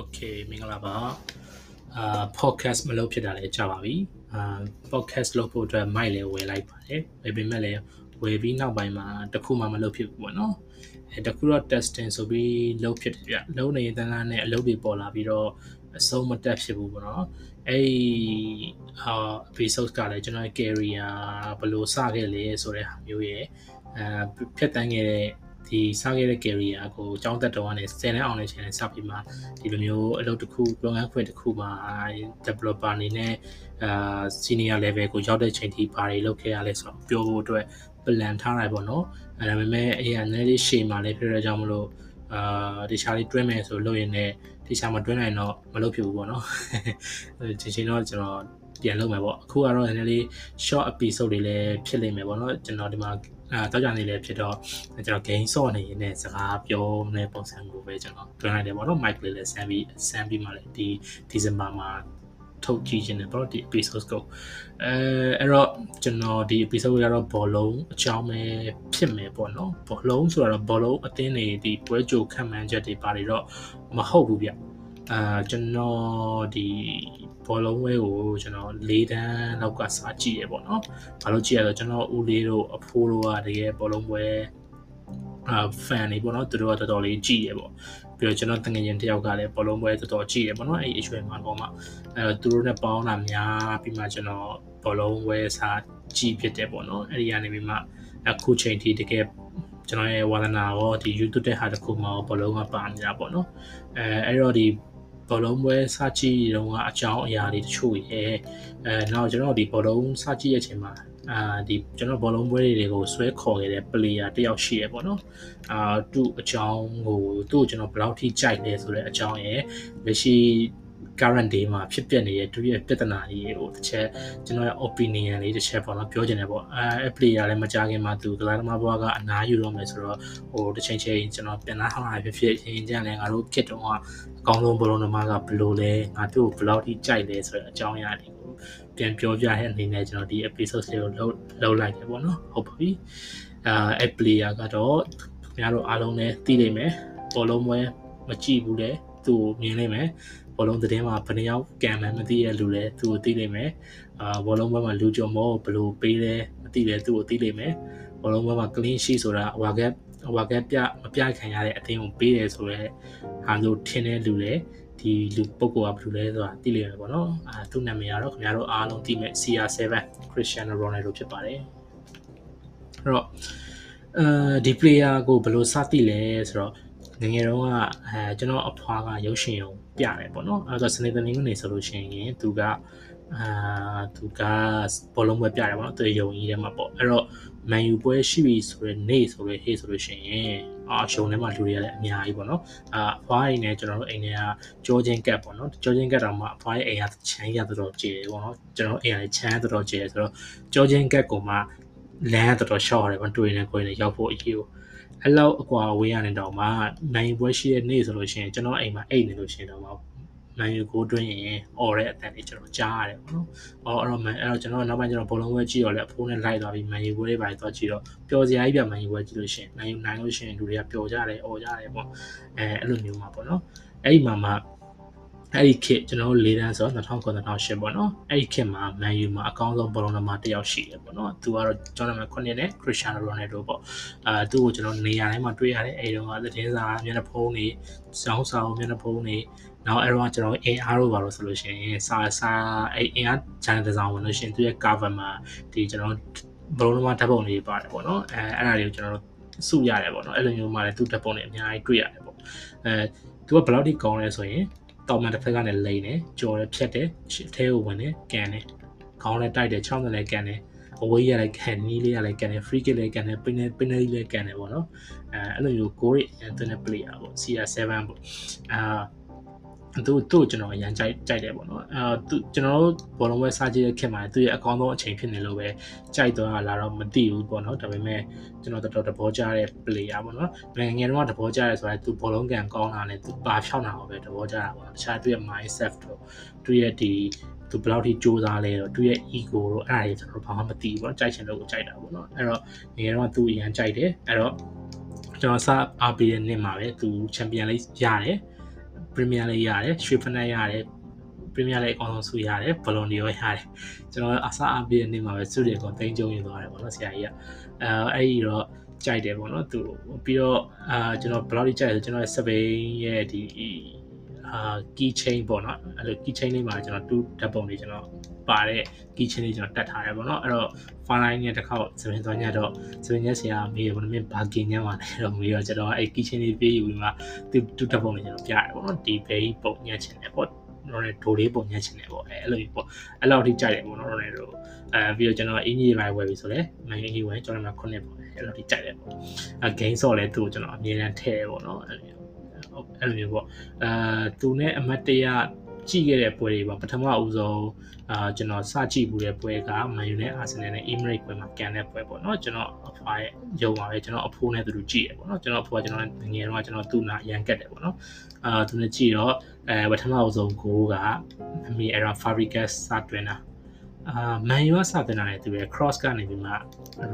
Okay မင်္ဂလာပါအာ podcast မလုပ်ဖြစ်တာလည်းကြာပါပြီအာ podcast လုပ်ဖို့အတွက် mic လည်းဝယ်လိုက်ပါတယ်ဒါပေမဲ့လည်းဝယ်ပြီးနောက်ပိုင်းမှာတခုမှမလုပ်ဖြစ်ဘူးပေါ့နော်အဲတခုတော့ testing ဆိုပြီးလုပ်ဖြစ်တယ်ဗျလုံးနေတန်းလားနဲ့အလုပ်တွေပေါ်လာပြီးတော့အဆုံးမတက်ဖြစ်ဘူးပေါ့နော်အဲ့အာ episode ကလည်းကျွန်တော် career ဘယ်လိုစခဲ့လဲဆိုတဲ့ဟာမျိုးရဲ့အဲဖြတ်တန်းခဲ့တဲ့ ဒီစခဲ့တဲ့ career ကိုအကြောင်းသက်တော်ကနေ10နှစ်အောင်နေချင်စပြီးမှဒီလိုမျိုးအလုပ်တစ်ခုလုပ်ငန်းခွင်တစ်ခုမှာ developer အနေနဲ့အာ senior level ကိုရောက်တဲ့ချိန်ထိဘာတွေလုပ်ခဲ့ရလဲဆိုတော့ပြောဖို့အတွက် plan ထားလိုက်ပေါ့နော်အဲဒါပေမဲ့အရင်နည်းလေးရှေ့မှာလည်းပြောရကြမလို့အာတခြားလေးတွဲမယ်ဆိုလို့ရင်လည်းတခြားမတွဲနိုင်တော့မလုပ်ဖြစ်ဘူးပေါ့နော်ဒီချိန်တော့ကျွန်တော် ပြန်လုပ်မယ်ပေါ့အခုကတော့နည်းနည်းလေး short episode တွေလည်းဖြစ်လိမ့်မယ်ပေါ့နော်ကျွန်တော်ဒီမှာအဲတောက်ကြနေလည်းဖြစ်တော့ကျွန်တော် gain ဆော့နေရင်လည်းစကားပြောနေတဲ့ပုံစံကိုပဲကျွန်တော်တွန်းလိုက်တယ်ပေါ့နော် mic လေးလည်းဆန်းပြီးဆန်းပြီးမှလည်းဒီ December မှာထုတ်ကြည့်ခြင်းနဲ့ပေါ့ဒီ episode ကိုအဲအဲ့တော့ကျွန်တော်ဒီ episode ကတော့ဘောလုံးအကြောင်းပဲဖြစ်မယ်ပေါ့နော်ဘောလုံးဆိုတော့ဘောလုံးအသင်းတွေဒီပွဲကြိုခံမှန်းချက်တွေပါတွေတော့မဟုတ်ဘူးဗျ အာကျွန်တော်ဒီဘောလုံးဝဲကိုကျွန်တော်၄တန်းလောက်ကစကြည့်ရပေါ့နော်။ဘာလို့ကြည့်ရလဲကျွန်တော်ဦးလေးတို့အဖိုးတို့ကတကယ်ဘောလုံးဝဲအာ fan တွေပေါ့နော်သူတို့ကတော်တော်လေးကြည့်ရပေါ့။ပြီးတော့ကျွန်တော်တငယ်ချင်းတယောက်ကလည်းဘောလုံးပွဲတော်တော်ကြည့်ရပေါ့နော်အဲ့အရွယ်မှာတော့မှအဲသူတို့နဲ့ပေါင်းတာများပြီးမှကျွန်တော်ဘောလုံးပွဲစားကြည့်ဖြစ်တယ်ပေါ့နော်။အဲ့ဒီကနေပြီးမှအခုချိန်ထိတကယ်ကျွန်တော်ရဲ့ဝါသနာရောဒီ YouTube တဲ့ဟာတခုမှဘောလုံးကပါနေတာပေါ့နော်။အဲအဲ့တော့ဒီ ဘောလုံးပွဲစကြည့်တုန်းကအကြောင်းအရာတွေတချို့ရဲ့အဲနောက်ကျွန်တော်ဒီဘောလုံးစကြည့်ရဲ့အချိန်မှာအာဒီကျွန်တော်ဘောလုံးပွဲတွေကိုဆွဲခေါ်ခဲ့တဲ့ player တယောက်ရှိရပေါ့နော်အာသူ့အကြောင်းကိုသူ့ကိုကျွန်တော်ဘယ်လောက်ထိကြိုက်လဲဆိုတဲ့အကြောင်းရဲ့လက်ရှိ current day မှာဖြစ်ပျက်နေတဲ့သူရဲ့ပြဿနာကြီးကိုတစ်ချက်ကျွန်တော်ရဲ့ opinion လေးတစ်ချက်ပေါ့နော်ပြောချင်တယ်ပေါ့အဲ player လည်းမကြခင်မှာသူကလာသမားဘွားကအနားယူတော့မယ်ဆိုတော့ဟိုတစ်ချိန်ချိန်ကျွန်တော်ပြန်လာဟောင်းလာဖြစ်ဖြစ်ရင်ကြလည်းငါတို့ခစ်တော့ကအကောင်းဆုံးဘလုံးသမားကဘယ်လိုလဲငါတို့ဘယ်လောက်ထိကြိုက်လဲဆိုတဲ့အကြောင်းအရာတွေကိုပြန်ပြောပြတဲ့အနေနဲ့ကျွန်တော်ဒီ episode လေးကိုလုပ်လုပ်လိုက်တယ်ပေါ့နော်ဟုတ်ပါပြီအဲ player ကတော့ခင်ဗျားတို့အားလုံးလည်းသိနိုင်မယ်ဘောလုံးပွဲမကြည့်ဘူးလေသူ့မြင်နိုင်မယ် ဘောလုံးသတင်းမှာဘယ်နှယောက်ကံမှန်းမသိရလူလဲသူ့ကိုသိနိုင်မယ်အာဘောလုံးပွဲမှာလူကြော်မောဘယ်လိုပေးလဲမသိလဲသူ့ကိုသိနိုင်မယ်ဘောလုံးပွဲမှာ clean sheet ဆိုတာဟွာကက်ဟွာကက်ပြမပြခံရတဲ့အသင်းကိုပေးတယ်ဆိုတော့ဟာလို့ထင်တဲ့လူလဲဒီလူပုဂ္ဂိုလ်ကဘယ်လိုလဲဆိုတာသိလိမ့်မယ်ပေါ့နော်အာသူ့နာမည်ကတော့ခင်ဗျားတို့အားလုံးသိမဲ့ CR7 Cristiano Ronaldo ဖြစ်ပါတယ်အဲ့တော့အဲဒီ player ကိုဘယ်လိုစသိလဲဆိုတော့ ငငယ်တုန်းကအဲကျွန်တော်အဖွားကရုပ်ရှင်ရုံပြတယ်ပေါ့နော်အဲ့တော့စနေတနင်္ဂနွေဆိုလို့ရှိရင်သူကအာသူကဘောလုံးပွဲပြတယ်ပေါ့နော်သူရုံကြီးထဲမှာပေါ့အဲ့တော့မန်ယူပွဲရှိပြီဆိုတော့နေဆိုတော့ဟေးဆိုလို့ရှိရင်အာရှုံထဲမှာလူတွေကလည်းအများကြီးပေါ့နော်အာအဖွားအိမ်နဲ့ကျွန်တော်တို့အိမ်ထဲကကြောချင်းကတ်ပေါ့နော်ကြောချင်းကတ်တော့မှအဖွားရဲ့အိမ်ကချမ်းရတော်ကျေတယ်ပေါ့နော်ကျွန်တော်အိမ်ကလည်းချမ်းတော်ကျေတယ်ဆိုတော့ကြောချင်းကတ်ကိုမှ လမ်းတော်တော်ရှော့ရတယ်ပေါ့တွေ့နေကိုယ်နဲ့ရောက်ဖို့အရေးကိုအဲ့လောက်အကွာဝေးရနေတော့မှနိုင်ပွဲရှိတဲ့နေ့ဆိုလို့ရှိရင်ကျွန်တော်အိမ်မှာအိတ်နေလို့ရှိရင်တော့နိုင်ယူကိုတွင်းရင်អော်တဲ့အတန်လေးကျွန်တော်ကြားရတယ်ပေါ့နော်။အော်အဲ့တော့အဲ့တော့ကျွန်တော်နောက်ပိုင်းကျွန်တော်ဘောလုံးပွဲကြည့်တော့လေအဖိုးနဲ့လိုက်သွားပြီးမန်ယူပွဲတွေပါသွားကြည့်တော့ပျော်စရာကြီးပြမန်ယူပွဲကြည့်လို့ရှိရင်နိုင်ယူနိုင်လို့ရှိရင်လူတွေကပျော်ကြတယ်អော်ကြတယ်ပေါ့။အဲအဲ့လိုမျိုးမှာပေါ့နော်။အဲ့ဒီမှာမှ အဲ့ဒီခေတ်ကျွန်တော်တို့၄တန်းဆိုတော့2009 2008ပေါ့နော်အဲ့ဒီခေတ်မှာမန်ယူမှာအကောင်းဆုံးဘောလုံးသမားတစ်ယောက်ရှိတယ်ပေါ့နော်သူကတော့ကျွန်တော်မှ9နှစ်နဲ့ခရစ်စတီယာနိုရိုနယ်ဒိုပေါ့အာသူ့ကိုကျွန်တော်နေရာတိုင်းမှာတွေ့ရတယ်အဲ့တုန်းကသတင်းစာမျက်နှာဖုံးတွေစောင်းဆောင်မျက်နှာဖုံးတွေနောက်အဲ့တော့ကျွန်တော် AR လို့ပါလို့ဆိုလို့ရှိရင်စာစာအဲ့ AR channel design ဝင်လို့ရှိရင်သူရဲ့ cover မှာဒီကျွန်တော်ဘလုံးလုံးဓာတ်ပုံလေးပါတယ်ပေါ့နော်အဲအဲ့ဒါတွေကိုကျွန်တော်စုရတယ်ပေါ့နော်အဲ့လိုမျိုးမှလည်းသူ့ဓာတ်ပုံတွေအများကြီးတွေ့ရတယ်ပေါ့အဲသူကဘယ်လောက်ထိကောင်းလဲဆိုရင် တောင်မှတစ်ဖက်ကနေလိန်တယ်ကြော်တယ်ဖြတ်တယ်အထဲကိုဝင်တယ်ကန်တယ်ခေါင်းလည်းတိုက်တယ်ချောင်းလည်းကန်တယ်အဝေးရလည်းကန်နီးလေးရလည်းကန်တယ် free kick လည်းကန်တယ် penalty penalty လည်းကန်တယ်ပေါ့နော်အဲအဲ့လိုမျိုး goal ရတဲ့ player ပေါ့ CR7 ပေါ့အာ သူသူ့ကျွန်တော်အရန်ကြိုက်ကြိုက်တယ်ပေါ့နော်အဲသူကျွန်တော်တို့ဘောလုံးပွဲစားကြည့်တဲ့ခင်မှာသူ့ရဲ့အကောင်းဆုံးအချိန်ဖြစ်နေလို့ပဲကြိုက်သွားလာတော့မသိဘူးပေါ့နော်ဒါပေမဲ့ကျွန်တော်တော်တော်တဘောကြတဲ့ player ပေါ့နော်ငယ်ငယ်တုန်းကတဘောကြရဲဆိုတော့သူဘောလုံးကန်ကောင်းတာနဲ့သူပါဖြောင်းတာပဲတဘောကြတာပေါ့တခြားသူ့ရဲ့ mindset တို့သူ့ရဲ့ဒီသူဘယ်လောက်ထိစူးစမ်းလဲတော့သူရဲ့ ego တို့အဲ့ဒါတွေကျွန်တော်ဘာမှမသိဘူးပေါ့ကြိုက်ချင်လို့ကိုကြိုက်တာပေါ့နော်အဲ့တော့ငယ်တုန်းကသူအရန်ကြိုက်တယ်အဲ့တော့ကျွန်တော်စအားပေးတဲ့နှစ်မှာပဲသူချန်ပီယံလိရတယ်ဘ Premier League ရတယ်ရွှေဖနက်ရတယ် Premier League အကောင်ဆုံးဆုရတယ် Ballon d'Or ရတယ်ကျွန်တော်အစားအပြည့်နေ့မှာပဲဆုတွေကောင်တင်ကြုံယူသွားတယ်ပေါ့နော်ဆရာကြီးကအဲအဲ့ဒီတော့ကြိုက်တယ်ပေါ့နော်သူပြီးတော့အာကျွန်တော်ဘယ်လောက်ကြိုက်လဲဆိုကျွန်တော်စပိန်ရဲ့ဒီ အာ key chain ပေါ့နော်အဲ့လို key chain လေးမှာကျွန်တော်တူဓာတ်ပုံလေးကျွန်တော်ပါတဲ့ key chain လေးကျွန်တော်တက်ထားတယ်ပေါ့နော်အဲ့တော့ file line နဲ့တစ်ခေါက်စပင်သွားညတော့စပင်ညက်ဆရာမေးဘယ်လိုမျိုးဘာကင်ညမ်းပါလဲတော့မေးတော့ကျွန်တော်အဲ့ key chain လေးပြေးယူပြီးမှတူတူဓာတ်ပုံလေးကျွန်တော်ပြရတယ်ပေါ့နော်ဒီဘေးပုံညက်ချင်တယ်ပေါ့တော့လည်းဒိုလေးပုံညက်ချင်တယ်ပေါ့အဲအဲ့လိုပေါ့အဲ့လောက်ထိကြိုက်တယ်ပေါ့နော်တော့လည်းတော့အဲပြီးတော့ကျွန်တော်အင်ဂျီပိုင်းဝယ်ပြီဆိုလဲမန်အင်ဂျီဝယ်ကျွန်တော်ကခုနှစ်ပေါ့အဲ့လိုထိကြိုက်တယ်ပေါ့အဲ gain ဆော့လဲသူ့ကိုကျွန်တော်အမြဲတမ်းထည့်ပေါ့နော်အဲ့လို အဲ့လိုမျိုးပေါ့အာသူနဲ့အမတ်တရကြည့်ခဲ့တဲ့ပွဲတွေပေါ့ပထမအဦးဆုံးအာကျွန်တော်စကြည့်ဘူးတဲ့ပွဲကမန်ယူနဲ့အာဆင်နယ်နဲ့ Emirates ပွဲမှာကန်တဲ့ပွဲပေါ့နော်ကျွန်တော်အဖွားရဲ့ရုံပါပဲကျွန်တော်အဖိုးနဲ့သူတို့ကြည့်ရပေါ့နော်ကျွန်တော်အဖိုးကကျွန်တော်ငယ်တော့ကျွန်တော်သူ့နာရန်ကတ်တယ်ပေါ့နော်အာသူနဲ့ကြည့်တော့အဲပထမအဦးဆုံးဂိုးကအမီအရာ Fabregas စတွင်တာ အာမန်ယူကစတင်လာတယ်သူရဲ့ cross ကနေပြီးမှ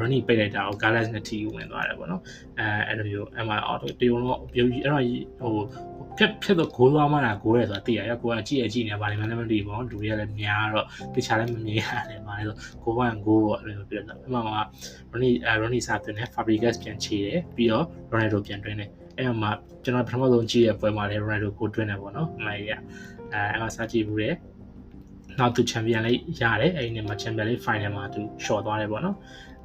runny ပိတ်လိုက်တာကို Galaxy နဲ့ TU ဝင်သွားတယ်ပေါ့နော်အဲအဲ့လိုမျိုးအမှ auto တရုံတော့ပြုံးကြီးအဲ့တော့ဟိုဖြတ်ဖြတ်တော့ဂိုးသွားမှတာဂိုးရဲဆိုတာသိရရကိုကကြည့်ရကြည့်နေပါလိမ့်မယ်လည်းမသိဘူးပေါ့လူတွေကလည်းများတော့တခြားလည်းမမြင်ရတယ်ပါလေဆိုဂိုးဝမ်ဂိုးပေါ့အဲ့လိုမျိုးပြတော့အမှမှာ runny runny စတင်တယ် Fabregas ပြန်ချေတယ်ပြီးတော့ Ronaldo ပြန်တွင်းတယ်အဲ့မှာကျွန်တော်ပထမဆုံးကြည့်ရပွဲမှာလည်း Ronaldo ကိုတွင်းတယ်ပေါ့နော်အမှန်ကြီးကအဲအဲ့မှာစကြည့်ဘူးတယ် နောက်သူချန်ပီယံလေးရတယ်အဲ့ဒီနေ့မှာချန်ပီယံလေး final မှာသူ short သွားတယ်ပေါ့နော်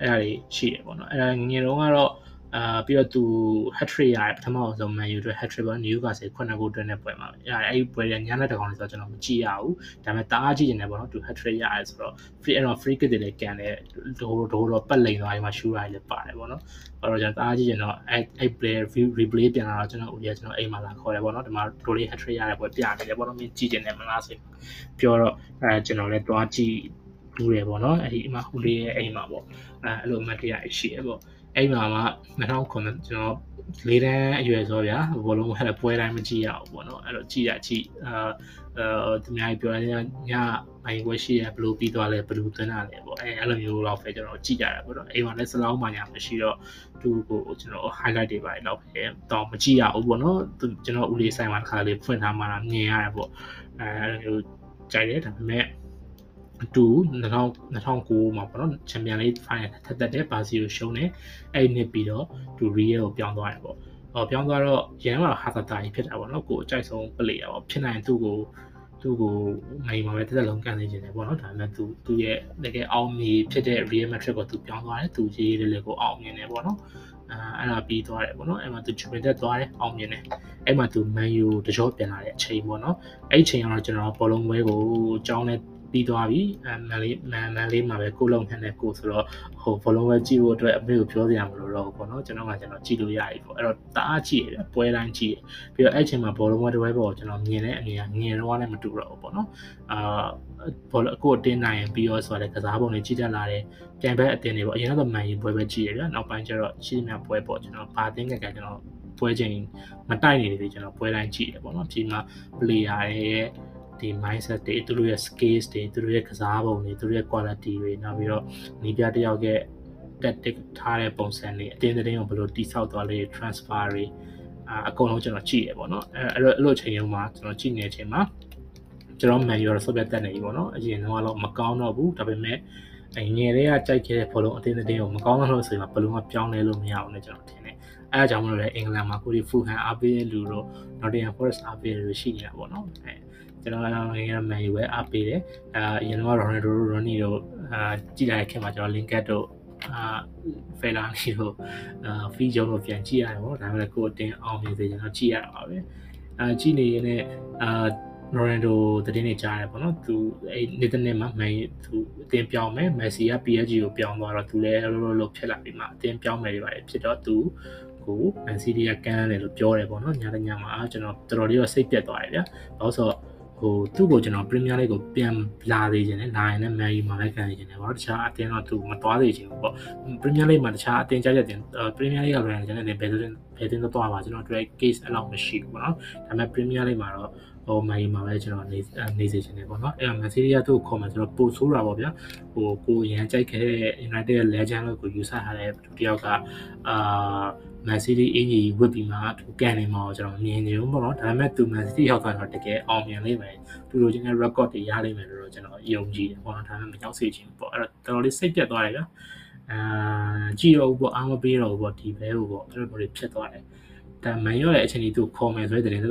အဲ့ဒါကြီးရှိတယ်ပေါ့နော်အဲ့ဒါငယ်တော့ကတော့ အာပြီးတော့သူ hat trick ရတယ်ပထမဆုံး Man U အတွက် hat trick ပေါ့ Newcastle ခုနှစ်ခုတွင်းတဲ့ပွဲမှာရတယ်အဲ့ဒီပွဲကညနေတကောင်လေးဆိုတော့ကျွန်တော်မကြည့်ရဘူးဒါပေမဲ့တအားကြည့်နေတယ်ပေါ့နော်သူ hat trick ရတယ်ဆိုတော့ free အဲ့တော့ free kick တွေလည်းကန်တယ်ဒိုးဒိုးတော့ပတ်လိန်သွားပြီးမှ shoot ရတယ်လည်းပါတယ်ပေါ့နော်အဲ့တော့ကျွန်တော်တအားကြည့်ရင်တော့အဲ့အဲ့ play replay ပြန်လာတော့ကျွန်တော်ဦးရကျွန်တော်အိမ်မှာလာခေါ်တယ်ပေါ့နော်ဒီမှာဒိုးလေး hat trick ရတဲ့ပွဲပြနေတယ်ပေါ့နော်မင်းကြည့်နေတယ်မလားဆိုပြောတော့အဲကျွန်တော်လည်းတွားကြည့်ဘူးတယ်ပေါ့နော်အဲ့ဒီအမဟူလေးရဲ့အိမ်မှာပေါ့အဲအဲ့လိုအမှတ်တရရှိရပေါ့ အဲ့မှာမှ2009ကျွန်တော်လေးတန်းအရွယ်ဆိုဗျာဘောလုံးဟဲ့ပွဲတိုင်းမကြည့်ရဘူးပေါ့နော်အဲ့တော့ကြည့်ရကြည့်အာအဲသူများပြောတယ်ညမိုင်းပွဲရှိရဘလူးပြီးသွားလဲဘလူးသွင်းတာလဲပေါ့အဲအဲ့လိုမျိုးတော့ပဲကျွန်တော်ကြည့်ကြတာပေါ့နော်အိမ်မှာလည်းစလောင်းမှညာမရှိတော့သူ့ကိုကျွန်တော် highlight တွေပါတော့ပဲတော့မကြည့်ရဘူးပေါ့နော်ကျွန်တော်ဦးလေးဆိုင်မှာတစ်ခါလေးဖွင့်ထားမှတော့မြင်ရတယ်ပေါ့အဲအဲ့လိုမျိုးကြိုက်တယ်ဒါပေမဲ့ အတူ2009မှာပေါ့နော်ချန်ပီယံလိဖိုင်နယ်ထက်သက်တဲ့ဘာစီကိုရှုံးတယ်အဲ့နှစ်ပြီးတော့သူရီယယ်ကိုပြောင်းသွားတယ်ပေါ့ဟောပြောင်းသွားတော့ရန်ကဟာသတာကြီးဖြစ်တာပေါ့နော်ကိုအကြိုက်ဆုံးပလေယာပေါ့ဖြစ်နိုင်သူ့ကိုသူ့ကိုနိုင်မှာပဲတစ်သက်လုံးကန်နေခြင်းတယ်ပေါ့နော်ဒါပေမဲ့သူသူ့ရဲ့တကယ်အောင်မြင်ဖြစ်တဲ့ Real Madrid ကိုသူပြောင်းသွားတယ်သူရေးရေးလေးလေးကိုအောင်မြင်တယ်ပေါ့နော်အဲအဲ့ဒါပြီးသွားတယ်ပေါ့နော်အဲ့မှာသူ Juventus သွားတယ်အောင်မြင်တယ်အဲ့မှာသူ Man U တကြောပြန်လာတဲ့အချိန်ပေါ့နော်အဲ့အချိန်ကတော့ကျွန်တော်ဘောလုံးပွဲကိုကြောင်းနဲ့ ပြီးသွားပြီအဲမန်လေးမန်မန်လေးမှာပဲကိုလုံးနဲ့ကိုဆိုတော့ဟိုဘောလုံးပဲကြည့်ဖို့အတွက်အမေကိုပြောစရာမလိုတော့ဘူးပေါ့နော်ကျွန်တော်ကကျွန်တော်ကြည့်လို့ရပြီပေါ့အဲ့တော့တအားကြည့်ရပွဲတိုင်းကြည့်ရပြီးတော့အဲ့ချိန်မှာဘောလုံးပဲတစ်ပွဲပေါ့ကျွန်တော်မြင်တဲ့အမြင်ကငယ်တော့လည်းမတူတော့ဘူးပေါ့နော်အာဘောလုံးကိုအတင်းနိုင်ရင်ပြီးတော့ဆိုတော့ကစားပုံတွေကြည့်တတ်လာတယ်ပြန်ဘက်အတင်းတွေပေါ့အရင်ကတော့မန်ယူပွဲပဲကြည့်ရဗျာနောက်ပိုင်းကျတော့ရှိသမျှပွဲပေါ့ကျွန်တော်ဘာတင်းကကကျွန်တော်ပွဲချိန်မတိုက်နေသေးကျွန်တော်ပွဲတိုင်းကြည့်ရပေါ့နော်ဒီမှာ player ရဲ့ ဒီ mindset တွေသူတို့ရဲ့ skills တွေသူတို့ရဲ့ကစားပုံတွေသူတို့ရဲ့ quality တွေနောက်ပြီးတော့နီးပြတယောက်ရဲ့ tactic ထားတဲ့ပုံစံတွေအတင်းတင်းကိုဘယ်လိုတိဆောက်သွားလဲ transfer တွေအာအကုန်လုံးကျွန်တော်ကြည့်ရပေါ့နော်အဲအဲ့လိုအဲ့လိုအချိန်မျိုးမှာကျွန်တော်ကြည့်နေတဲ့အချိန်မှာကျွန်တော် man ရော software တက်နေပြီပေါ့နော်အရင်တော့မကောင်းတော့ဘူးဒါပေမဲ့ငယ်လေးကကြိုက်ခဲ့တဲ့ဘောလုံးအတင်းတင်းကိုမကောင်းတော့လို့ဆိုရင်ဘလုံးကပြောင်းလဲလို့မရအောင်လည်းကျွန်တော်ထင်တယ်အဲအကြောင်းမလို့လည်းအင်္ဂလန်မှာကိုဒီဖူဟန်အားပေးတဲ့လူတို့ Nottingham Forest အားပေးတဲ့လူရှိနေတာပေါ့နော်အဲ ကျွန်တော်ငယ်ငယ်မန်ယူပဲအားပေးတယ်အာအရင်တော့ Ronaldo တို့ Rooney တို့အာကြည့်လာတဲ့ခင်မှာကျွန်တော် Lingard တို့အာဖယ်လာနေတို့အာဖီဂျုံတို့ပြန်ကြည့်ရတယ်ပေါ့ဒါပေမဲ့ကိုအတင်းအောင်မြင်စေကျွန်တော်ကြည့်ရတာပါပဲအာကြည့်နေရင်လည်းအာရိုရန်ဒိုတည်နေကြရတယ်ပေါ့နော်သူအဲ့နေတဲ့နေ့မှာမန်သူအတင်းပြောင်းမယ်မက်ဆီက PSG ကိုပြောင်းသွားတော့သူလည်းလောလောလောဖြစ်လာပြီးမှအတင်းပြောင်းမယ်တွေပါတယ်ဖြစ်တော့သူကိုမန်စီးတီးကကမ်းတယ်လို့ပြောတယ်ပေါ့နော်ညတညမှာကျွန်တော်တော်တော်လေးတော့စိတ်ပြတ်သွားတယ်ဗျာဘာလို့ဆိုတော့ ဟိုသူ့ကိုကျွန်တော် Premier League ကိုပြန်လာသေးခြင်းနဲ့လာရင်လည်း Man U မှာလည်းခံနေခြင်းနဲ့ပေါ့တခြားအတင်းတော့သူမသွားသေးခြင်းဘူးပေါ့ Premier League မှာတခြားအတင်းကြိုက်တဲ့ Premier League ကလည်းကျွန်တော်လည်းဘယ်လိုဘယ်တင်းတော့သွားပါကျွန်တော်တို့ case အဲ့လောက်မရှိဘူးပေါ့နော်ဒါပေမဲ့ Premier League မှာတော့ဟဟိုမိုင်းမှာပဲကျွန်တော်နေနေစေချင်တယ်ပေါ့နော်အဲ့တော့ Man City ကသူ့ကိုခေါ်မှဆိုတော့ပိုဆိုးတာပေါ့ဗျာဟိုကိုရန်ကြိုက်ခဲ့တဲ့ United ရဲ့ legend လို့ကိုယူဆထားတဲ့သူတယောက်ကအာ Man City အင်ကြီးဝစ်ပြီးမှသူကန်နေမှာကျွန်တော်မြင်နေဘူးပေါ့နော်ဒါပေမဲ့သူ Man City ရောက်သွားတော့တကယ်အောင်မြင်လိမ့်မယ်သူတို့ချင်း record တွေရလိမ့်မယ်လို့ကျွန်တော်ယုံကြည်တယ်ပေါ့နော်ဒါပေမဲ့မရောက်စေချင်ဘူးပေါ့အဲ့တော့တော်တော်လေးစိတ်ပြတ်သွားတယ်ဗျာအာကြည့်တော့ဘူးပေါ့အားမပေးတော့ဘူးပေါ့ဒီဘဲကိုပေါ့အဲ့လိုမျိုးဖြစ်သွားတယ်ဒါမန်ရောရဲ့အချိန်ကြီးသူခေါ်မယ်ဆိုတဲ့တဲ့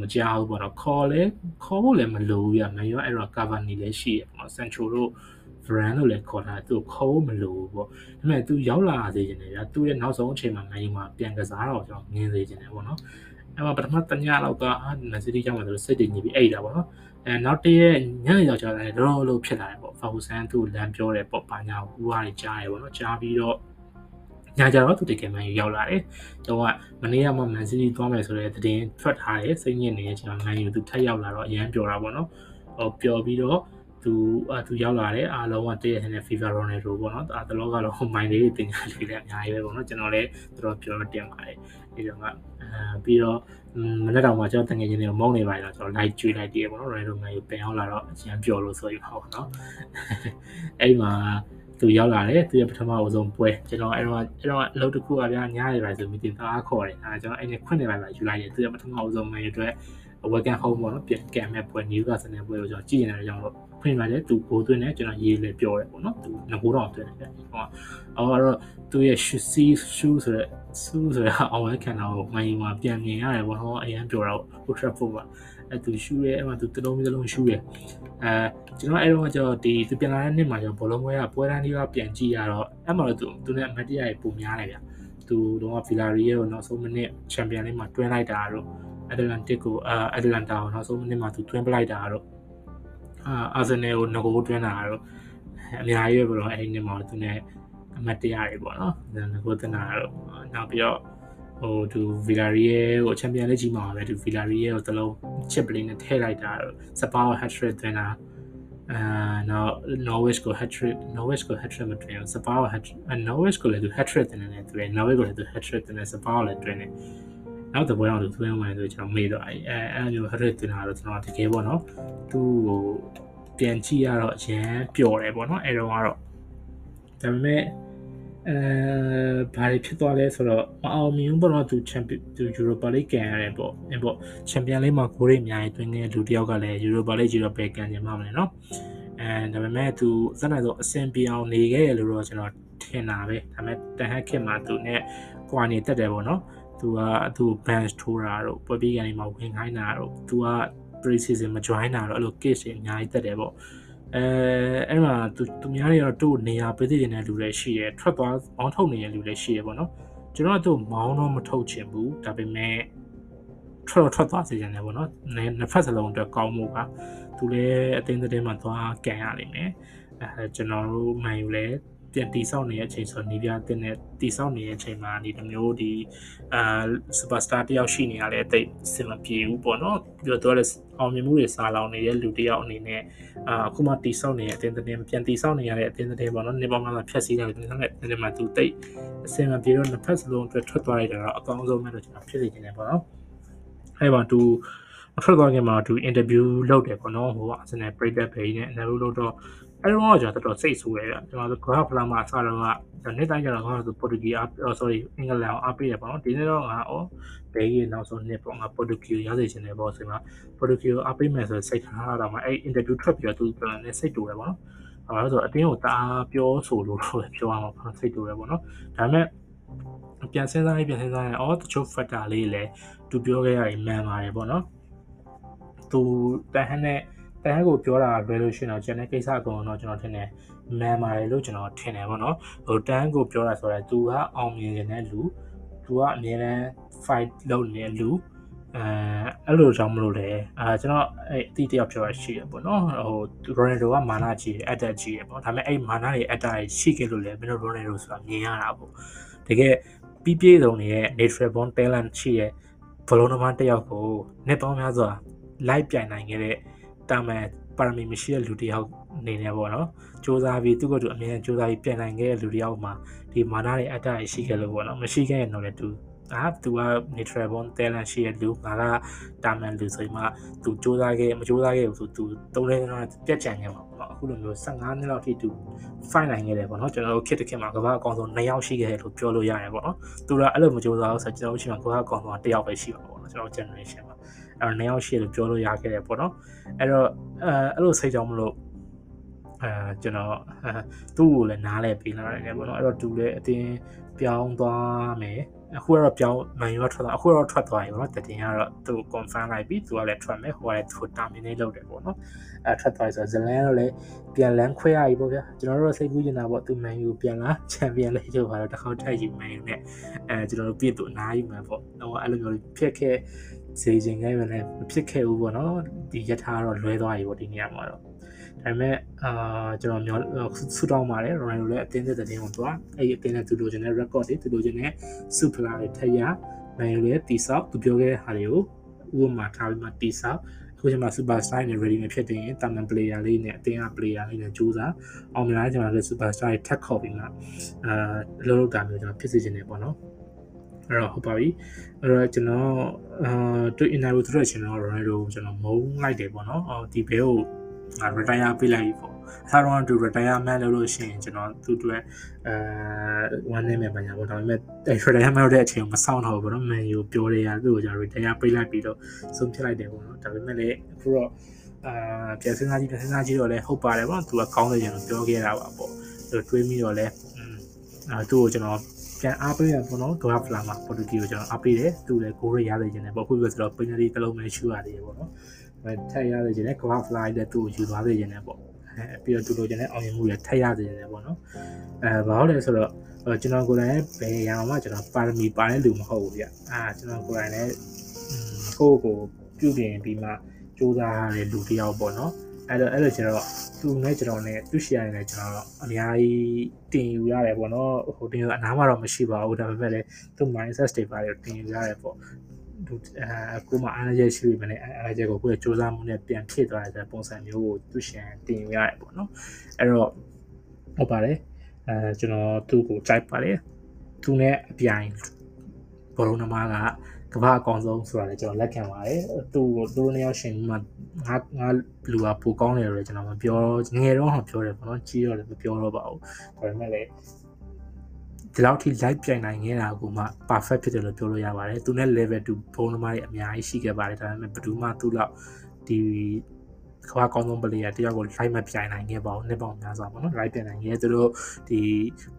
မကြောက်ဘူးပေါ့နော်ခေါ်လဲခေါ်ဖို့လည်းမလိုဘူးပြမန်ရောအဲ့တော့ cover နေလည်းရှိရပေါ့နော် Central တို့ brand လို့လည်းခေါ်တာသူခေါ်ဖို့မလိုဘူးပေါ့ဒါပေမဲ့သူရောက်လာစေချင်တယ်ဗျာသူရဲ့နောက်ဆုံးအချိန်မှာမန်ယူမှာပြန်ကစားတော့ကျွန်တော်မြင်စေချင်တယ်ပေါ့နော်အဲ့မှာပထမတညလောက်ကအာမန်စီးတီးကြောင့်ဆိုစိတ်တည်ညစ်ပြီးအိတ်တာပေါ့နော်အဲနောက်တည့်ညနေရောက်ကြတယ်လောလောဖြစ်လာတယ်ပေါ့ဖာဟူဆန်သူလမ်းပြောတယ်ပေါ့ဘာညာဟူဟာတွေကြားတယ်ပေါ့နော်ကြားပြီးတော့ညကြတော့သူတကယ်မှန်ယူရောက်လာတယ်။တော့ကမနေ့ကမှမန်စီးတီးသွားမယ်ဆိုတဲ့သတင်းထွက်ထားတယ်စိတ်ညစ်နေတဲ့အချိန်မှာမန်ယူသူထပ်ရောက်လာတော့အရန်ပျော်တာပေါ့နော်။ဟိုပျော်ပြီးတော့ သူအသူရောက်လာတယ်အားလုံးကတည့်ရတဲ့ FIFA Ronaldo ပေါ့နော်။အဲတလောကတော့မိုင်းလေးတွေတင်ကြလေးလည်းအများကြီးပဲပေါ့နော်။ကျွန်တော်လည်းတော်တော်ပြောတင်ပါတယ်။ဒီတော့ကအဲပြီးတော့မနေ့တော့မှကျွန်တော်တငယ်ချင်းတွေမုန်းနေပါတော့ကျွန်တော် live ကျွေးလိုက်တည်ပေါ့နော် Ronaldo ငယ်ပြန်ရောက်လာတော့အရင်ပျော်လို့ဆိုရပါတော့နော်။အဲ့မှာသူရောက်လာတယ်သူရဲ့ပထမအဆုံးပွဲကျွန်တော်အဲ့တော့အဲ့တော့အလုပ်တစ်ခုကဗျာညားနေပါဆိုမိတင်သားခေါ်တယ်အဲကျွန်တော်အဲ့ဒီခွင့်နေပါပါယူလိုက်တယ်သူရဲ့ပထမအဆုံးမယ်အတွက် welcome home ပေါ့နော်ပြန်ကံမဲ့ပွဲ Newcastle နဲ့ပွဲကိုကျွန်တော်ကြည့်နေတယ်ကြောင့်တော့ ဖွင့်ပါတယ်သူဘိုးသွင်းတယ်ကျွန်တော်ရေးလေပြောတယ်ပေါ့နော်သူငကိုတော့သွင်းတယ်ဗျဟောအော်အဲ့တော့သူရဲ့ shoe shoe ဆိုတဲ့ shoe ဆိုတဲ့အောင်ဝဲခံတာကိုမှန်ရင်မှပြန်မြင်ရတယ်ပေါ့နော်အရင်ပြောတာ Old Trafford မှာအဲသူ shoe ရဲ့အဲ့မှာသူတလုံးတစ်လုံး shoe ရဲ့အဲကျွန်တော်အဲ့တော့ကျတော့ဒီသူပြန်လာတဲ့နှစ်မှာကျတော့ဘောလုံးပွဲကပွဲတန်းလေးကပြန်ကြည့်ရတော့အဲ့မှာတော့သူသူနဲ့အမတ်တရရဲ့ပုံများတယ်ဗျသူတော့ဗီလာရီရဲ့ကိုနောက်ဆုံးမိနစ်ချန်ပီယံလိမှာတွင်းလိုက်တာတော့အက်တလန်တစ်ကိုအာအက်တလန်တာကိုနောက်ဆုံးမိနစ်မှာသူတွင်းပလိုက်တာတော့ အာအာဆင်နယ်ကိုငကိုတွင်းတာတော့အများကြီးပဲပေါ့နော်အဲ့ဒီနှစ်မှာသူနဲ့အမတ်တရတွေပေါ့နော်ငကိုတင်တာတော့နောက်ပြီးတော့ဟိုသူဗီလာရီယေကိုချန်ပီယံလိကြီးမှာပဲသူဗီလာရီယေကိုတလုံးချစ်ပလင်းနဲ့ထည့်လိုက်တာစပါဟက်ထရစ်သွင်းတာအာနောက် Norwich ကို hat trick Norwich ကို hat trick မတွင်ဘူး Spa ကို hat Norwich ကိုလည်းသူ hat trick တင်နေတယ်သူလည်း Norwich ကိုလည်းသူ hat trick တင်နေ Spa ကိုလည်းတွင်နေ နောက်တစ်ပွဲအောင်သူသွင်းဝင်ဆိုကျွန်တော်မေ့တော့အဲအဲအဲမျိုး hat trick တင်တာတော့ကျွန်တော်တကယ်ပေါ့နော်သူ့ကိုပြန်ကြည့်ရတော့အရင်ပျော်တယ်ပေါ့နော်အဲတော့ကတော့ဒါပေမဲ့အဲဘာတွေဖြစ်သွားလဲဆိုတော့မအောင်မြင်ဘူးပေါ့နော်သူချန်ပီသူ Europa League ကန်ရတယ်ပေါ့အဲပေါ့ချန်ပီယံလိမှာဂိုးတွေအများကြီးတွင်းနေတဲ့လူတစ်ယောက်ကလည်း Europa League ကြီးတော့ပဲကန်ကြမှာမလဲနော်အဲဒါပေမဲ့သူစက်နိုင်ဆိုအဆင်ပြေအောင်နေခဲ့ရလို့တော့ကျွန်တော်ထင်တာပဲဒါပေမဲ့တန်ဟက်ခင်မှာသူနဲ့ကွာနေတက်တယ်ပေါ့နော် သူကသူ bench ထိုးတာတော့ပွဲပြီးကနေမှဝင်ခိုင်းတာတော့သူက pre-season မ join တာတော့အဲ့လို case တွေအများကြီးတက်တယ်ပေါ့အဲအဲ့မှာသူသူများတွေတော့တို့နေရာပေးသိနေတဲ့လူတွေရှိတယ်ထွက်သွားအောင်းထုတ်နေတဲ့လူတွေရှိတယ်ပေါ့နော်ကျွန်တော်တို့မောင်းတော့မထုတ်ချင်ဘူးဒါပေမဲ့ထွက်တော့ထွက်သွားစေချင်တယ်ပေါ့နော်နှစ်ဖက်စလုံးအတွက်ကောင်းမှုပါသူလည်းအသိသတင်းမှာသွားကန်ရလိမ့်မယ်အဲကျွန်တော်တို့မှန်ယူလဲ ပြန်တိဆောက်နေတဲ့အချိန်ဆိုနေပြတဲ့နဲ့တိဆောက်နေတဲ့အချိန်မှာဒီလိုမျိုးဒီအာစူပါစတာတယောက်ရှိနေရတဲ့အသိစင်မပြေဘူးပေါ့နော်ပြီးတော့လည်းအောင်မြင်မှုတွေစားလောင်နေတဲ့လူတယောက်အနေနဲ့အာအခုမှတိဆောက်နေတဲ့အတင်းတင်းပြန်တိဆောက်နေရတဲ့အတင်းတင်းပေါ့နော်နေပေါ်မှာဖြတ်စည်းတယ်တင်းတင်းနဲ့တင်းမှာသူတိတ်အစင်မပြေတော့နှစ်ဖက်စလုံးအတွက်ထွက်သွားရတာတော့အကောင်းဆုံးပဲလို့ကျွန်တော်ဖြစ်စေချင်တယ်ပေါ့နော်အဲ့ပါသူမထွက်သွားခင်မှာသူအင်တာဗျူးလုပ်တယ်ပေါ့နော်ဟိုအာဆင်နယ်ပရိသတ်ဖေးနဲ့အင်တာဗျူးလုပ်တော့ အဲ့တော့ကျွန်တော်တော်တော်စိတ်ဆိုးရဲဗျကျွန်တော်တို့ graph ဖလာမှာအစားတော့ကနေ့တိုင်းကျတော့ငါတို့ပေါ်တူဂီအား sorry အင်္ဂလန်အားပေးရပါတော့ဒီနေ့တော့ငါဩဘယ်ကြီးနောက်ဆုံးနှစ်ပေါ့ငါပေါ်တူဂီရစေချင်တယ်ပေါ့ဆိုမှပေါ်တူဂီကိုအားပေးမယ်ဆိုစိတ်ထားတာမှအဲ့ interview ထွက်ပြီးတော့သူပြန်နေစိတ်တူတယ်ပေါ့နော်အဲဒါဆိုအတင်းကိုတအားပြောဆိုလို့တော့ပြောရမှာပေါ့စိတ်တူတယ်ပေါ့နော်ဒါပေမဲ့ပြန်စဉ်းစားရင်ပြန်စဉ်းစားရင်အော်တချို့ factor လေးလည်းသူပြောခဲ့ရရင်မှန်ပါတယ်ပေါ့နော်သူတန်ဟန်နဲ့ တန်ဟန်ကိုပြောတာလွယ်လို့ရှိရင်တော့ကျန်တဲ့ကိစ္စအကုန်တော့ကျွန်တော်ထင်တယ်မှန်ပါတယ်လို့ကျွန်တော်ထင်တယ်ပေါ့နော်ဟိုတန်ကိုပြောတာဆိုတော့သူကအောင်မြင်နေတဲ့လူသူကအမြဲတမ်း fight လုပ်နေတဲ့လူအဲအဲ့လိုကြောင့်မလို့လေအာကျွန်တော်အဲ့အတိတယောက်ပြောရရှိရပေါ့နော်ဟိုရိုနယ်ဒိုကမာနာကြီးအက်တက်ကြီးရပေါ့ဒါပေမဲ့အဲ့မာနာတွေအက်တာရှိခဲ့လို့လေမင်းတို့ရိုနယ်ဒိုဆိုတာမြင်ရတာပေါ့တကယ်ပြီးပြည့်စုံနေတဲ့ natural born talent ရှိရဲ့ဘလုံးသမားတယောက်ကိုနှစ်ပေါင်းများစွာလိုက်ပြိုင်နိုင်ခဲ့တဲ့ တာမန်ပါရမီမရှိတဲ့လူတယောက်အနေနဲ့ပေါ့နော်စူးစမ်းပြီးသူ့ကိုယ်သူအမြဲစူးစမ်းပြီးပြန်နိုင်ခဲ့တဲ့လူတယောက်မှာဒီမာနတွေအတ္တရရှိခဲ့လို့ပေါ့နော်မရှိခဲ့ရင်တော့လေသူအာသူက neutral born talent ရှိတဲ့လူငါကတာမန်လူဆိုရင်မှသူစူးစမ်းခဲ့မစူးစမ်းခဲ့ဘူးဆိုသူတုံးလဲတော့ပြက်ချန်ခဲ့မှာပေါ့နော်အခုလိုမျိုး15နှစ်လောက်ထိသူ fight နိုင်ခဲ့တယ်ပေါ့နော်ကျွန်တော်တို့ခစ်တစ်ခစ်မှာကမ္ဘာအကောင်ဆုံး2ယောက်ရှိခဲ့တယ်လို့ပြောလို့ရတယ်ပေါ့နော်သူကအဲ့လိုမစူးစမ်းဘူးဆိုတော့ကျွန်တော်တို့ရှိမှာကမ္ဘာအကောင်ဆုံး1ယောက်ပဲရှိပါပေါ့နော်ကျွန်တော် generation မှာ အဲ့တော့2ယောက်ရှိတယ်လို့ပြောလို့ရခဲ့တယ်ပေါ့နော်အဲ့တော့အဲအဲ့လိုစိတ်ကြောင့်မလို့အဲကျွန်တော်သူ့ကိုလည်းနားလဲပေးလာတယ်ပေါ့နော်အဲ့တော့သူလည်းအတင်းပြောင်းသွားမယ်အခုကတော့ပြောင်းမန်ယူကထွက်သွားအခုတော့ထွက်သွားပြီပေါ့နော်တတင်ကတော့သူ confirm လိုက်ပြီသူကလည်းထွက်မယ်ဟိုကလည်းသူ terminate လုပ်တယ်ပေါ့နော်အဲထွက်သွားပြီဆိုတော့ဇလန်ကတော့လည်းပြန်လန်းခွဲရပြီပေါ့ဗျာကျွန်တော်တို့စိတ်ကူးနေတာပေါ့သူမန်ယူပြန်လာချန်ပီယံလိဂ်ချုပ်ပါတော့တစ်ခေါက်ထပ်ယူမန်ယူနဲ့အဲကျွန်တော်တို့ပြည့်သူအနားယူမှာပေါ့ဟိုအဲ့လိုမျိုးဖြစ်ခဲ့ စေခြင်းခိုင်းမယ်လည်းမဖြစ်ခဲ့ဘူးပေါ့နော်ဒီယထာကတော့လွဲသွားပြီပေါ့ဒီနေရာမှာတော့ဒါပေမဲ့အာကျွန်တော်မျောဆူတောင်းပါတယ်ရိုနိုင်လိုလည်းအတင်းသက်တဲ့တင်းကိုသွားအဲ့ဒီအတင်းနဲ့သူလိုချင်တဲ့ record တွေသူလိုချင်တဲ့ super တွေထည့်ရနိုင်လိုလည်းတိဆောက်သူပြောခဲ့တဲ့ဟာတွေကိုဥပမာထားပြီးမှတိဆောက်အခုချိန်မှာ super star နဲ့ ready မဖြစ်တဲ့ရင်တာမန် player လေးနဲ့အတင်းက player လေးနဲ့ကြိုးစားအောင်မြင်လာချိန်မှာလည်း super star တွေထက်ခေါ်ပြီးမှအာလုံးလုံးတာမျိုးကျွန်တော်ဖြစ်စေချင်တယ်ပေါ့နော် အဲ့တော့ဟုတ်ပါပြီအဲ့တော့ကျွန်တော်အာတွေ့ interview သူတို့ကျွန်တော် Ronaldo ကျွန်တော်မုန်းလိုက်တယ်ပေါ့နော်အော်ဒီဘဲကို retire ပေးလိုက်ပြီပေါ့အစားတော့သူ retirement လုပ်လို့ရှိရင်ကျွန်တော်သူ့အတွက်အဲဝမ်းနေမယ်ပါညာပေါ့ဒါပေမဲ့ retirement လုပ်တဲ့အချိန်ကိုမဆောင်တော့ဘူးပေါ့နော် man ယူပြောရရသူ့ကိုကျွန်တော် retire ပေးလိုက်ပြီးတော့ဆုံးဖြတ်လိုက်တယ်ပေါ့နော်ဒါပေမဲ့လည်းအခုတော့အာပြန်စဉ်းစားကြည့်ပြန်စဉ်းစားကြည့်တော့လည်းဟုတ်ပါတယ်ပေါ့သူကကောင်းတယ်ကျွန်တော်ပြောခဲ့တာပါပေါ့တွေးမိတော့လည်းအာသူ့ကိုကျွန်တော် ပြန်အားပေးရပေါ့နော်ဂါဖလာမှာပေါ်တူဂီကိုကျွန်တော်အားပေးတယ်သူလည်းကိုရရရခြင်းတယ်ပေါ့ခုပြောဆိုတော့ပင်နတီတစ်လုံးပဲရှူရတယ်ပေါ့နော်ထက်ရစေခြင်းနဲ့ graph fly တဲ့သူ့ကိုယူသွားစေခြင်းနဲ့ပေါ့အဲပြီးတော့သူလိုချင်တဲ့အောင်မြင်မှုတွေထက်ရစေခြင်းနဲ့ပေါ့နော်အဲဘာလို့လဲဆိုတော့ကျွန်တော်ကိုယ်တိုင်ဘယ်ရအောင်မှကျွန်တော်ပါရမီပါတဲ့လူမဟုတ်ဘူးဗျအာကျွန်တော်ကိုယ်တိုင်လည်းကိုယ့်ကိုပြုပြင်ပြီးမှစူးစမ်းရတဲ့လူတစ်ယောက်ပေါ့နော် အဲ့တော့အဲ့လိုကျွန်တော်သူနဲ့ကျွန်တော်နဲ့သူရှိရတယ်လည်းကျွန်တော်တော့အများကြီးတင်ယူရတယ်ပေါ့နော်ဟိုတင်ယူအနားမှာတော့မရှိပါဘူးဒါပေမဲ့လည်းသူ mindset တွေပါတယ်တင်ယူရတယ်ပေါ့သူအဲကိုမအားရရှိပြီမနဲ့အားရချက်ကိုကိုယ့်ရဲ့စူးစမ်းမှုနဲ့ပြန်ဖြည့်သွားတဲ့ပုံစံမျိုးကိုသူရှင်တင်ယူရတယ်ပေါ့နော်အဲ့တော့ဟုတ်ပါတယ်အဲကျွန်တော်သူ့ကိုကြိုက်ပါတယ်သူနဲ့အပြိုင်ဘောလုံးသမားက ကမ္ဘာအကောင်ဆုံးဆိုတာလည်းကျွန်တော်လက်ခံပါတယ်သူ့ကိုသူတို့နှစ်ယောက်ရှင်မှာငါငါလူကပိုကောင်းတယ်လို့ကျွန်တော်မပြောငယ်တော့မှပြောတယ်ပေါ့နော်ကြီးတော့လည်းမပြောတော့ပါဘူးဒါပေမဲ့လည်းဒီလောက်ထိ live ပြိုင်နိုင်ခဲ့တာကိုမှ perfect ဖြစ်တယ်လို့ပြောလို့ရပါတယ်သူနဲ့ level 2ဘုံသမားတွေအများကြီးရှိခဲ့ပါတယ်ဒါပေမဲ့ဘယ်သူမှသူ့လောက်ဒီ ကမ္ဘာကောင်းဆုံးပလေယာတယောက်ကို live မပြိုင်နိုင်ခဲ့ပါဘူးနှစ်ပေါင်းများစွာပေါ့နော် live ပြိုင်နိုင်ခဲ့သူတို့ဒီ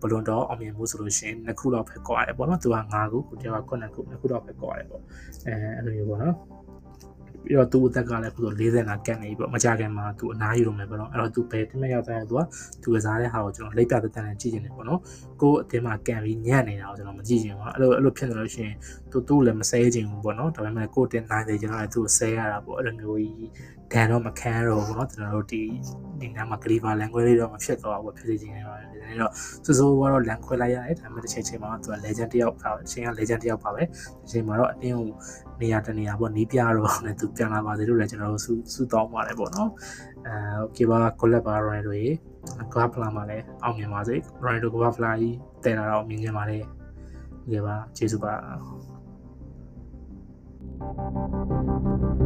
ဘလွန်တော်အောင်မြင်မှုဆိုလို့ရှိရင်နှစ်ခုလောက်ပဲကောရတယ်ပေါ့နော်သူက9ခုကိုတယောက်က9ခုနှစ်ခုလောက်ပဲကောရတယ်ပေါ့အဲအဲ့လိုမျိုးပေါ့နော် ပြီးတော့သူ့အသက်ကလည်းခုဆို45ကတ်နေပြီပေါ့မကြခင်မှာသူအနားယူလို့မယ်ပေါ့နော်အဲ့တော့သူဘယ်တိမက်ရောက်တိုင်းသူကသူကစားတဲ့ဟာကိုကျွန်တော်လက်ပြတတန်နဲ့ကြည့်နေတယ်ပေါ့နော်ကိုယ်အတင်းမှာကန်ပြီးညံ့နေတာကိုကျွန်တော်မကြည့်ချင်ပါဘူးအဲ့လိုအဲ့လိုဖြစ်နေလို့ရှိရင်သူသူ့လည်းမဆဲချင်ဘူးပေါ့နော်ဒါပေမဲ့ကိုယ်တင်းနိုင်တယ်ကျွန်တော်လည်းသူ့ကိုဆဲရတာပေါ့အဲ့လိုမျိုးကြီးဒဏ်တော့မခံရတော့ဘူးပေါ့နော်ကျွန်တော်တို့ဒီဒီနားမှာ clever language လေးတော့မဖြစ်တော့ဘူးဖြစ်နေချင်တယ် တယ်ဒီနေ့တော့စိုးစိုးကတော့လန်ခွဲလိုက်ရတယ်ဒါပေမဲ့တစ်ချိန်ချိန်မှာသူက legend တယောက်ပါအချိန်က legend တယောက်ပါပဲဒီချိန်မှာတော့အတင်းကိုနေရာတနေရာပေါ့နီးပြတော့နဲ့သူပြန်လာပါစေလို့လည်းကျွန်တော်တို့စူးစူးတောင်းပါတယ်ပေါ့နော်အဲ okay ပါ collab ပါ Ryan တို့ရေ Grab Fly မှာလည်းအောင်မြင်ပါစေ Ryan တို့ Grab Fly တည်လာတော့မြင်ကြပါလေဒီပါကျေးဇူးပါ Thank you.